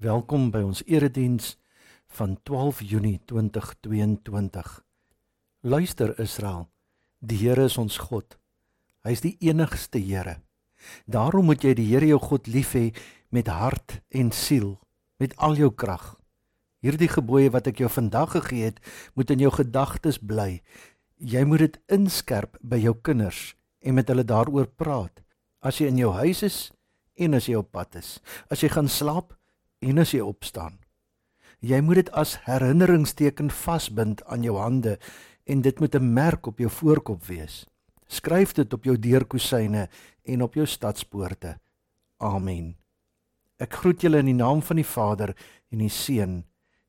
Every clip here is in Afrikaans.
Welkom by ons erediens van 12 Junie 2022. Luister Israel, die Here is ons God. Hy is die enigste Here. Daarom moet jy die Here jou God lief hê met hart en siel, met al jou krag. Hierdie gebooie wat ek jou vandag gegee het, moet in jou gedagtes bly. Jy moet dit inskerp by jou kinders en met hulle daaroor praat. As jy in jou huis is en as jy op pad is, as jy gaan slaap en as jy opstaan. Jy moet dit as herinneringsteken vasbind aan jou hande en dit moet 'n merk op jou voorkop wees. Skryf dit op jou deurkusyne en op jou stadspoorte. Amen. Ek groet julle in die naam van die Vader en die Seun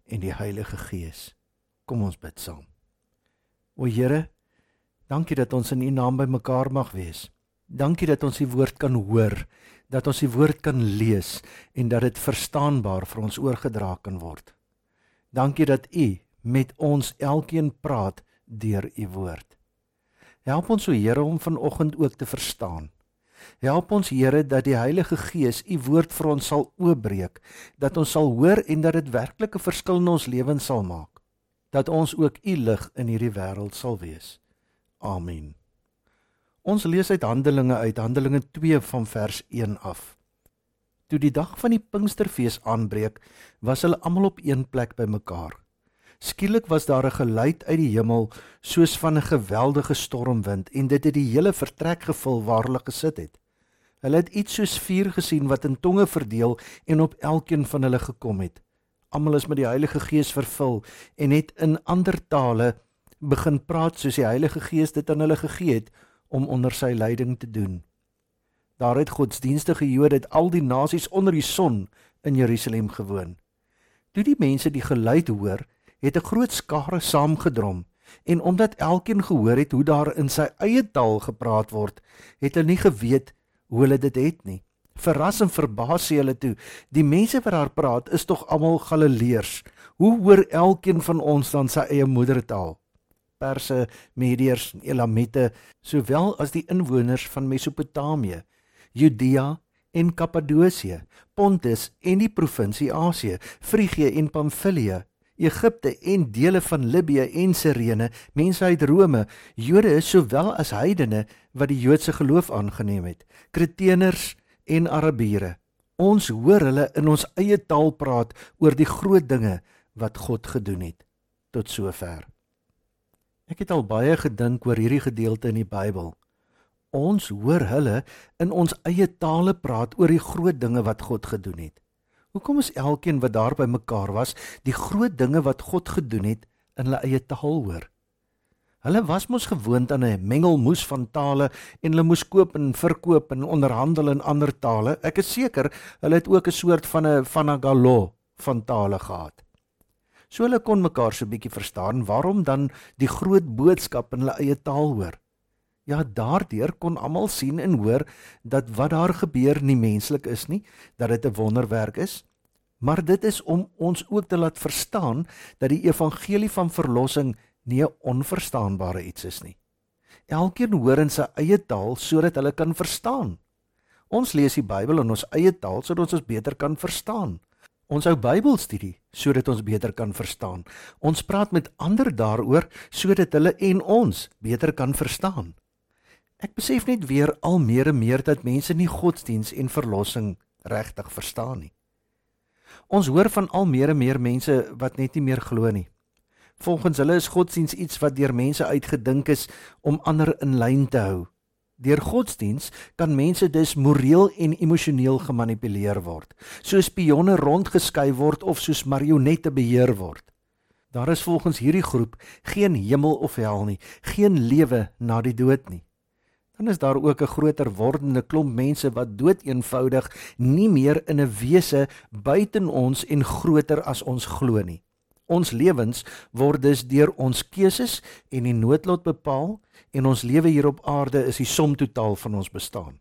en die Heilige Gees. Kom ons bid saam. O Here, dankie dat ons in U naam bymekaar mag wees. Dankie dat ons U woord kan hoor dat ons die woord kan lees en dat dit verstaanbaar vir ons oorgedra kan word. Dankie dat U met ons elkeen praat deur U woord. Help ons o Here om vanoggend ook te verstaan. Help ons Here dat die Heilige Gees U woord vir ons sal oopbreek, dat ons sal hoor en dat dit werklik 'n verskil in ons lewens sal maak. Dat ons ook U lig in hierdie wêreld sal wees. Amen. Ons lees uit Handelinge uit Handelinge 2 van vers 1 af. Toe die dag van die Pinksterfees aanbreek, was hulle almal op een plek bymekaar. Skielik was daar 'n geluid uit die hemel soos van 'n geweldige stormwind en dit het die hele vertrek gevul waar hulle gesit het. Hulle het iets soos vuur gesien wat in tonge verdeel en op elkeen van hulle gekom het. Almal is met die Heilige Gees vervul en het in ander tale begin praat soos die Heilige Gees dit aan hulle gegee het om onder sy leiding te doen. Daar het godsdienstige Jode uit al die nasies onder die son in Jerusalem gewoon. Toe die mense die geluid hoor, het 'n groot skare saamgedrom en omdat elkeen gehoor het hoe daar in sy eie taal gepraat word, het hulle nie geweet hoe hulle dit het nie. Verras en verbaas sê hulle toe, die mense wat daar praat is tog almal Galileërs. Hoe hoor elkeen van ons dan sy eie moedertaal? Perse, Mediërs en Elamite, sowel as die inwoners van Mesopotamië, Judea en Kappadosie, Pontus en die provinsie Asië, Frigië en Pamfilië, Egipte en dele van Libië en Sirene, mense uit Rome, Jode sowel as heidene wat die Joodse geloof aangeneem het, Kreteners en Arabiere. Ons hoor hulle in ons eie taal praat oor die groot dinge wat God gedoen het. Tot sover. Ek het al baie gedink oor hierdie gedeelte in die Bybel. Ons hoor hulle in ons eie tale praat oor die groot dinge wat God gedoen het. Hoekom is elkeen wat daar by mekaar was, die groot dinge wat God gedoen het in hulle eie taal hoor? Hulle was mos gewoond aan 'n mengelmoes van tale en hulle moes koop en verkoop en onderhandel in ander tale. Ek is seker hulle het ook 'n soort van 'n vanagalo van tale gehad. So hulle kon mekaar so bietjie verstaan waarom dan die groot boodskap in hulle eie taal hoor. Ja, daardeur kon almal sien en hoor dat wat daar gebeur nie menslik is nie, dat dit 'n wonderwerk is, maar dit is om ons ook te laat verstaan dat die evangelie van verlossing nie 'n onverstaanbare iets is nie. Elkeen hoor in sy eie taal sodat hulle kan verstaan. Ons lees die Bybel in ons eie taal sodat ons beter kan verstaan. Ons hou Bybelstudie sodat ons beter kan verstaan. Ons praat met ander daaroor sodat hulle en ons beter kan verstaan. Ek besef net weer al meer en meer dat mense nie godsdiens en verlossing regtig verstaan nie. Ons hoor van al meer en meer mense wat net nie meer glo nie. Volgens hulle is godsdiens iets wat deur mense uitgedink is om ander in lyn te hou. Deur godsdiens kan mense dus moreel en emosioneel gemanipuleer word, soos spionne rondgeskei word of soos marionette beheer word. Daar is volgens hierdie groep geen hemel of hel nie, geen lewe na die dood nie. Dan is daar ook 'n groter wordende klomp mense wat dood eenvoudig nie meer in 'n wese buiten ons en groter as ons glo nie. Ons lewens word dus deur ons keuses en die noodlot bepaal en ons lewe hier op aarde is die som totaal van ons bestaan.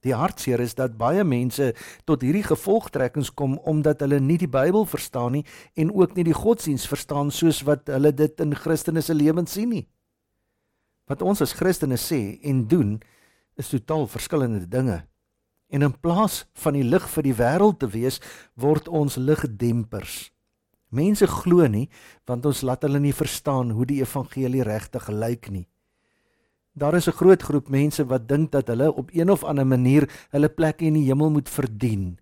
Die hartseer is dat baie mense tot hierdie gevolgtrekkings kom omdat hulle nie die Bybel verstaan nie en ook nie die godsdiens verstaan soos wat hulle dit in Christene se lewens sien nie. Wat ons as Christene sê en doen is totaal verskillende dinge. En in plaas van die lig vir die wêreld te wees, word ons ligdempers. Mense glo nie want ons laat hulle nie verstaan hoe die evangelie regtig lyk nie. Daar is 'n groot groep mense wat dink dat hulle op een of ander manier hulle plek in die hemel moet verdien.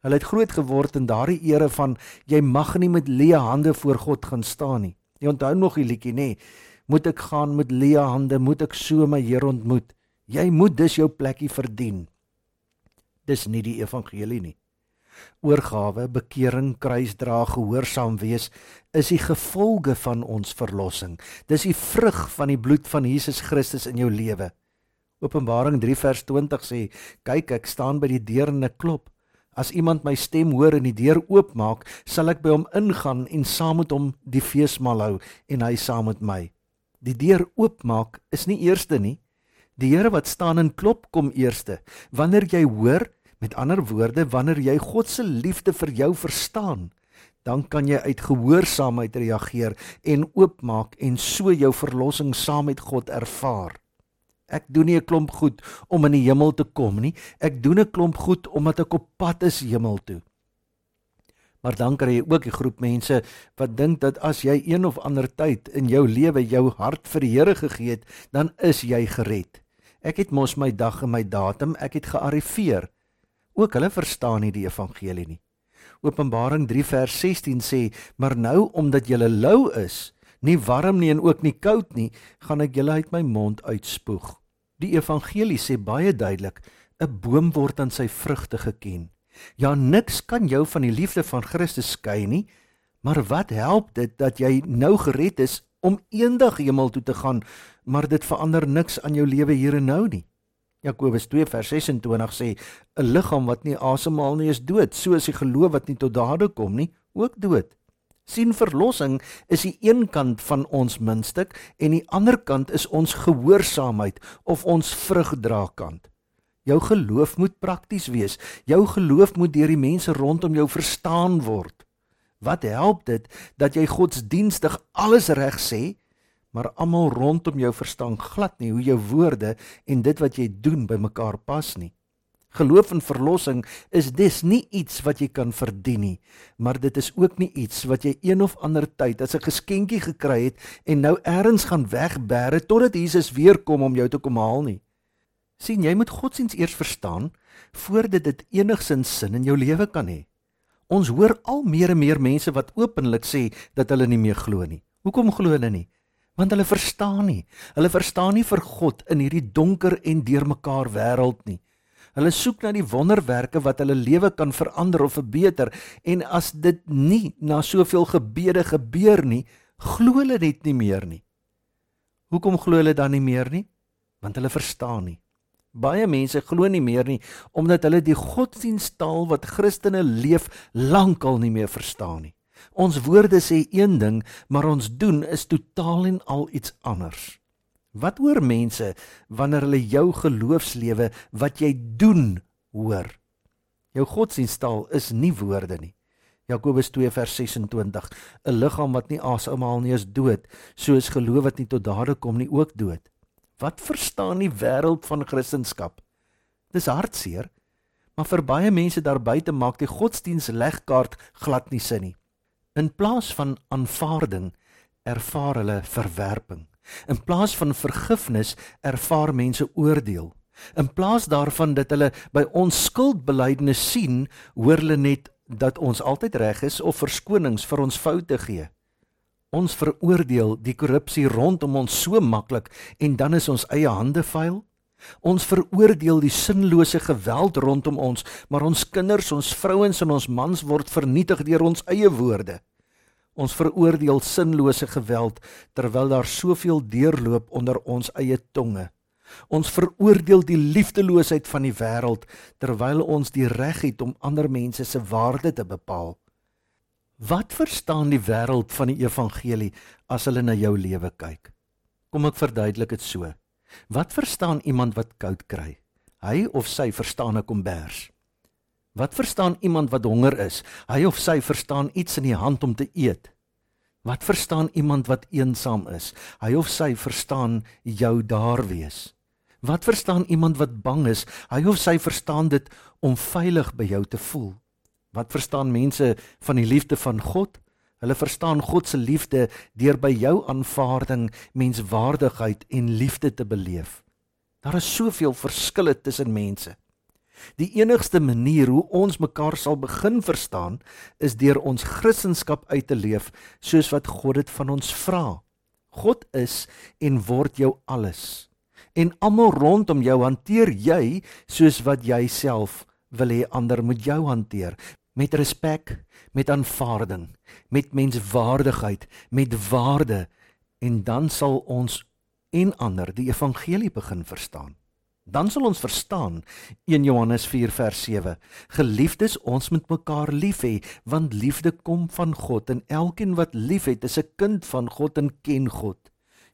Hulle het groot geword in daardie ere van jy mag nie met leë hande voor God gaan staan nie. Jy onthou nog die liedjie nê? Moet ek gaan met leë hande, moet ek so my Here ontmoet? Jy moet dus jou plekkie verdien. Dis nie die evangelie nie. Oorgawe, bekering, kruisdra, gehoorsaam wees is die gevolge van ons verlossing. Dis die vrug van die bloed van Jesus Christus in jou lewe. Openbaring 3 vers 20 sê: "Kyk, ek staan by die deur en ek klop. As iemand my stem hoor en die deur oopmaak, sal ek by hom ingaan en saam met hom die feesmaal hou en hy saam met my." Die deur oopmaak is nie eerste nie. Die Here wat staan en klop kom eerste. Wanneer jy hoor, Met ander woorde, wanneer jy God se liefde vir jou verstaan, dan kan jy uit gehoorsaamheid reageer en oopmaak en so jou verlossing saam met God ervaar. Ek doen nie 'n klomp goed om in die hemel te kom nie. Ek doen 'n klomp goed omdat ek op pad is hemel toe. Maar dan kry jy ook 'n groep mense wat dink dat as jy een of ander tyd in jou lewe jou hart vir die Here gegee het, dan is jy gered. Ek het mos my dag en my datum, ek het gearriveer. Ook hulle verstaan nie die evangelie nie. Openbaring 3 vers 16 sê: "Maar nou omdat julle lou is, nie warm nie en ook nie koud nie, gaan ek julle uit my mond uitspoeg." Die evangelie sê baie duidelik: 'n boom word aan sy vrugte geken. Ja, niks kan jou van die liefde van Christus skei nie. Maar wat help dit dat jy nou gered is om eendag hemel toe te gaan, maar dit verander niks aan jou lewe hier en nou nie? Jakobus 2 vers 26 sê 'n liggaam wat nie asemhaal nie is dood, so is die geloof wat nie tot dade kom nie ook dood. sien verlossing is die een kant van ons muntstuk en die ander kant is ons gehoorsaamheid of ons vrugdraakant. Jou geloof moet prakties wees. Jou geloof moet deur die mense rondom jou verstaan word. Wat help dit dat jy godsdienstig alles reg sê, maar almal rondom jou verstaan glad nie hoe jou woorde en dit wat jy doen bymekaar pas nie. Geloof en verlossing is dis nie iets wat jy kan verdien nie, maar dit is ook nie iets wat jy een of ander tyd as 'n geskenkie gekry het en nou eers gaan wegbêre totdat Jesus weer kom om jou te kom haal nie. sien jy moet godsdiens eers verstaan voordat dit enigsins sin in jou lewe kan hê. Ons hoor al meer en meer mense wat openlik sê dat hulle nie meer glo nie. Hoekom glo hulle nie? Want hulle verstaan nie. Hulle verstaan nie vir God in hierdie donker en deurmekaar wêreld nie. Hulle soek na die wonderwerke wat hulle lewe kan verander of verbeter en as dit nie na soveel gebede gebeur nie, glo hulle net nie meer nie. Hoekom glo hulle dan nie meer nie? Want hulle verstaan nie. Baie mense glo nie meer nie omdat hulle die godsdiensttaal wat Christene leef lankal nie meer verstaan nie. Ons woorde sê een ding, maar ons doen is totaal en al iets anders. Wat hoor mense wanneer hulle jou geloofslewe wat jy doen hoor? Jou godsdiensttaal is nie woorde nie. Jakobus 2 vers 26: 'n Liggaam wat nie asemhaal nie is dood, soos geloof wat nie tot dade kom nie ook dood. Wat verstaan die wêreld van Christendom? Dis hartseer, maar vir baie mense daar buite maak die godsdienstlegkaart glad nie sin nie. In plaas van aanvaarding ervaar hulle verwerping. In plaas van vergifnis ervaar mense oordeel. In plaas daarvan dat hulle by ons skuldbelydenis sien, hoor hulle net dat ons altyd reg is of verskonings vir ons foute gee. Ons veroordeel die korrupsie rondom ons so maklik en dan is ons eie hande vuil. Ons veroordeel die sinlose geweld rondom ons, maar ons kinders, ons vrouens en ons mans word vernietig deur ons eie woorde. Ons veroordeel sinlose geweld terwyl daar soveel deurloop onder ons eie tonge. Ons veroordeel die liefdeloosheid van die wêreld terwyl ons die reg het om ander mense se waarde te bepaal. Wat verstaan die wêreld van die evangelie as hulle na jou lewe kyk? Kom ek verduidelik dit so. Wat verstaan iemand wat koud kry? Hy of sy verstaan 'n kombers. Wat verstaan iemand wat honger is? Hy of sy verstaan iets in die hand om te eet. Wat verstaan iemand wat eensaam is? Hy of sy verstaan jou daar wees. Wat verstaan iemand wat bang is? Hy of sy verstaan dit om veilig by jou te voel. Wat verstaan mense van die liefde van God? Hulle verstaan God se liefde deur by jou aanvaarding, menswaardigheid en liefde te beleef. Daar is soveel verskille tussen mense. Die enigste manier hoe ons mekaar sal begin verstaan, is deur ons Christendom uit te leef soos wat God dit van ons vra. God is en word jou alles. En almal rondom jou hanteer jy soos wat jy self wil hê ander moet jou hanteer met respek, met aanvaarding, met menswaardigheid, met waarde en dan sal ons en ander die evangelie begin verstaan. Dan sal ons verstaan 1 Johannes 4 vers 7. Geliefdes, ons moet mekaar lief hê want liefde kom van God en elkeen wat liefhet is 'n kind van God en ken God.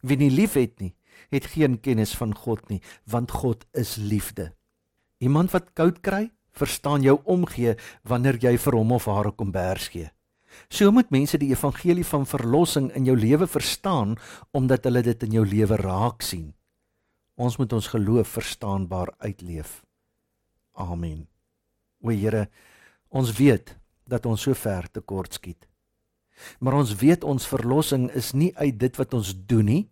Wie nie liefhet nie, het geen kennis van God nie, want God is liefde. Iemand wat koud kry, verstaan jou omgee wanneer jy vir hom of haar 'n kombers gee. So moet mense die evangelie van verlossing in jou lewe verstaan omdat hulle dit in jou lewe raak sien. Ons moet ons geloof verstaanbaar uitleef. Amen. O Here, ons weet dat ons so ver tekort skiet. Maar ons weet ons verlossing is nie uit dit wat ons doen nie.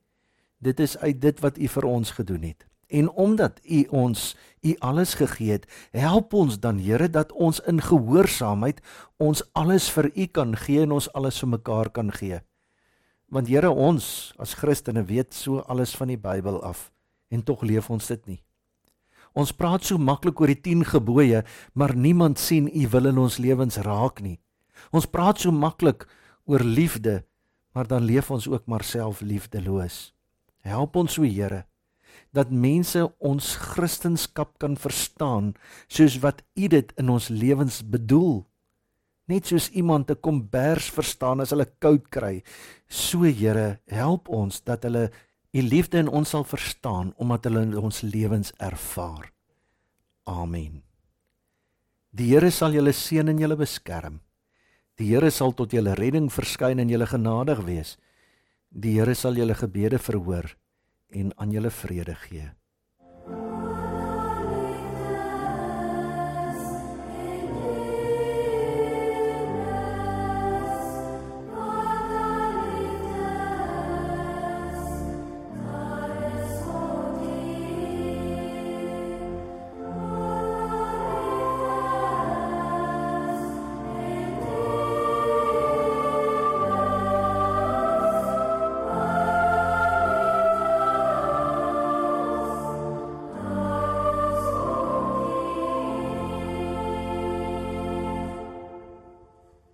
Dit is uit dit wat U vir ons gedoen het. En omdat U ons U alles gegee het, help ons dan Here dat ons in gehoorsaamheid ons alles vir U kan gee en ons alles vir mekaar kan gee. Want Here ons as Christene weet so alles van die Bybel af en tog leef ons dit nie. Ons praat so maklik oor die 10 gebooie, maar niemand sien U wil in ons lewens raak nie. Ons praat so maklik oor liefde, maar dan leef ons ook maar self liefdeloos. Help ons so Here dat mense ons kristendom kan verstaan soos wat U dit in ons lewens bedoel. Net soos iemand 'n kombers verstaan as hulle koud kry, so Here, help ons dat hulle U liefde in ons sal verstaan omdat hulle ons lewens ervaar. Amen. Die Here sal julle seën en julle beskerm. Die Here sal tot julle redding verskyn en julle genadig wees. Die Here sal julle gebede verhoor en aan julle vrede gee.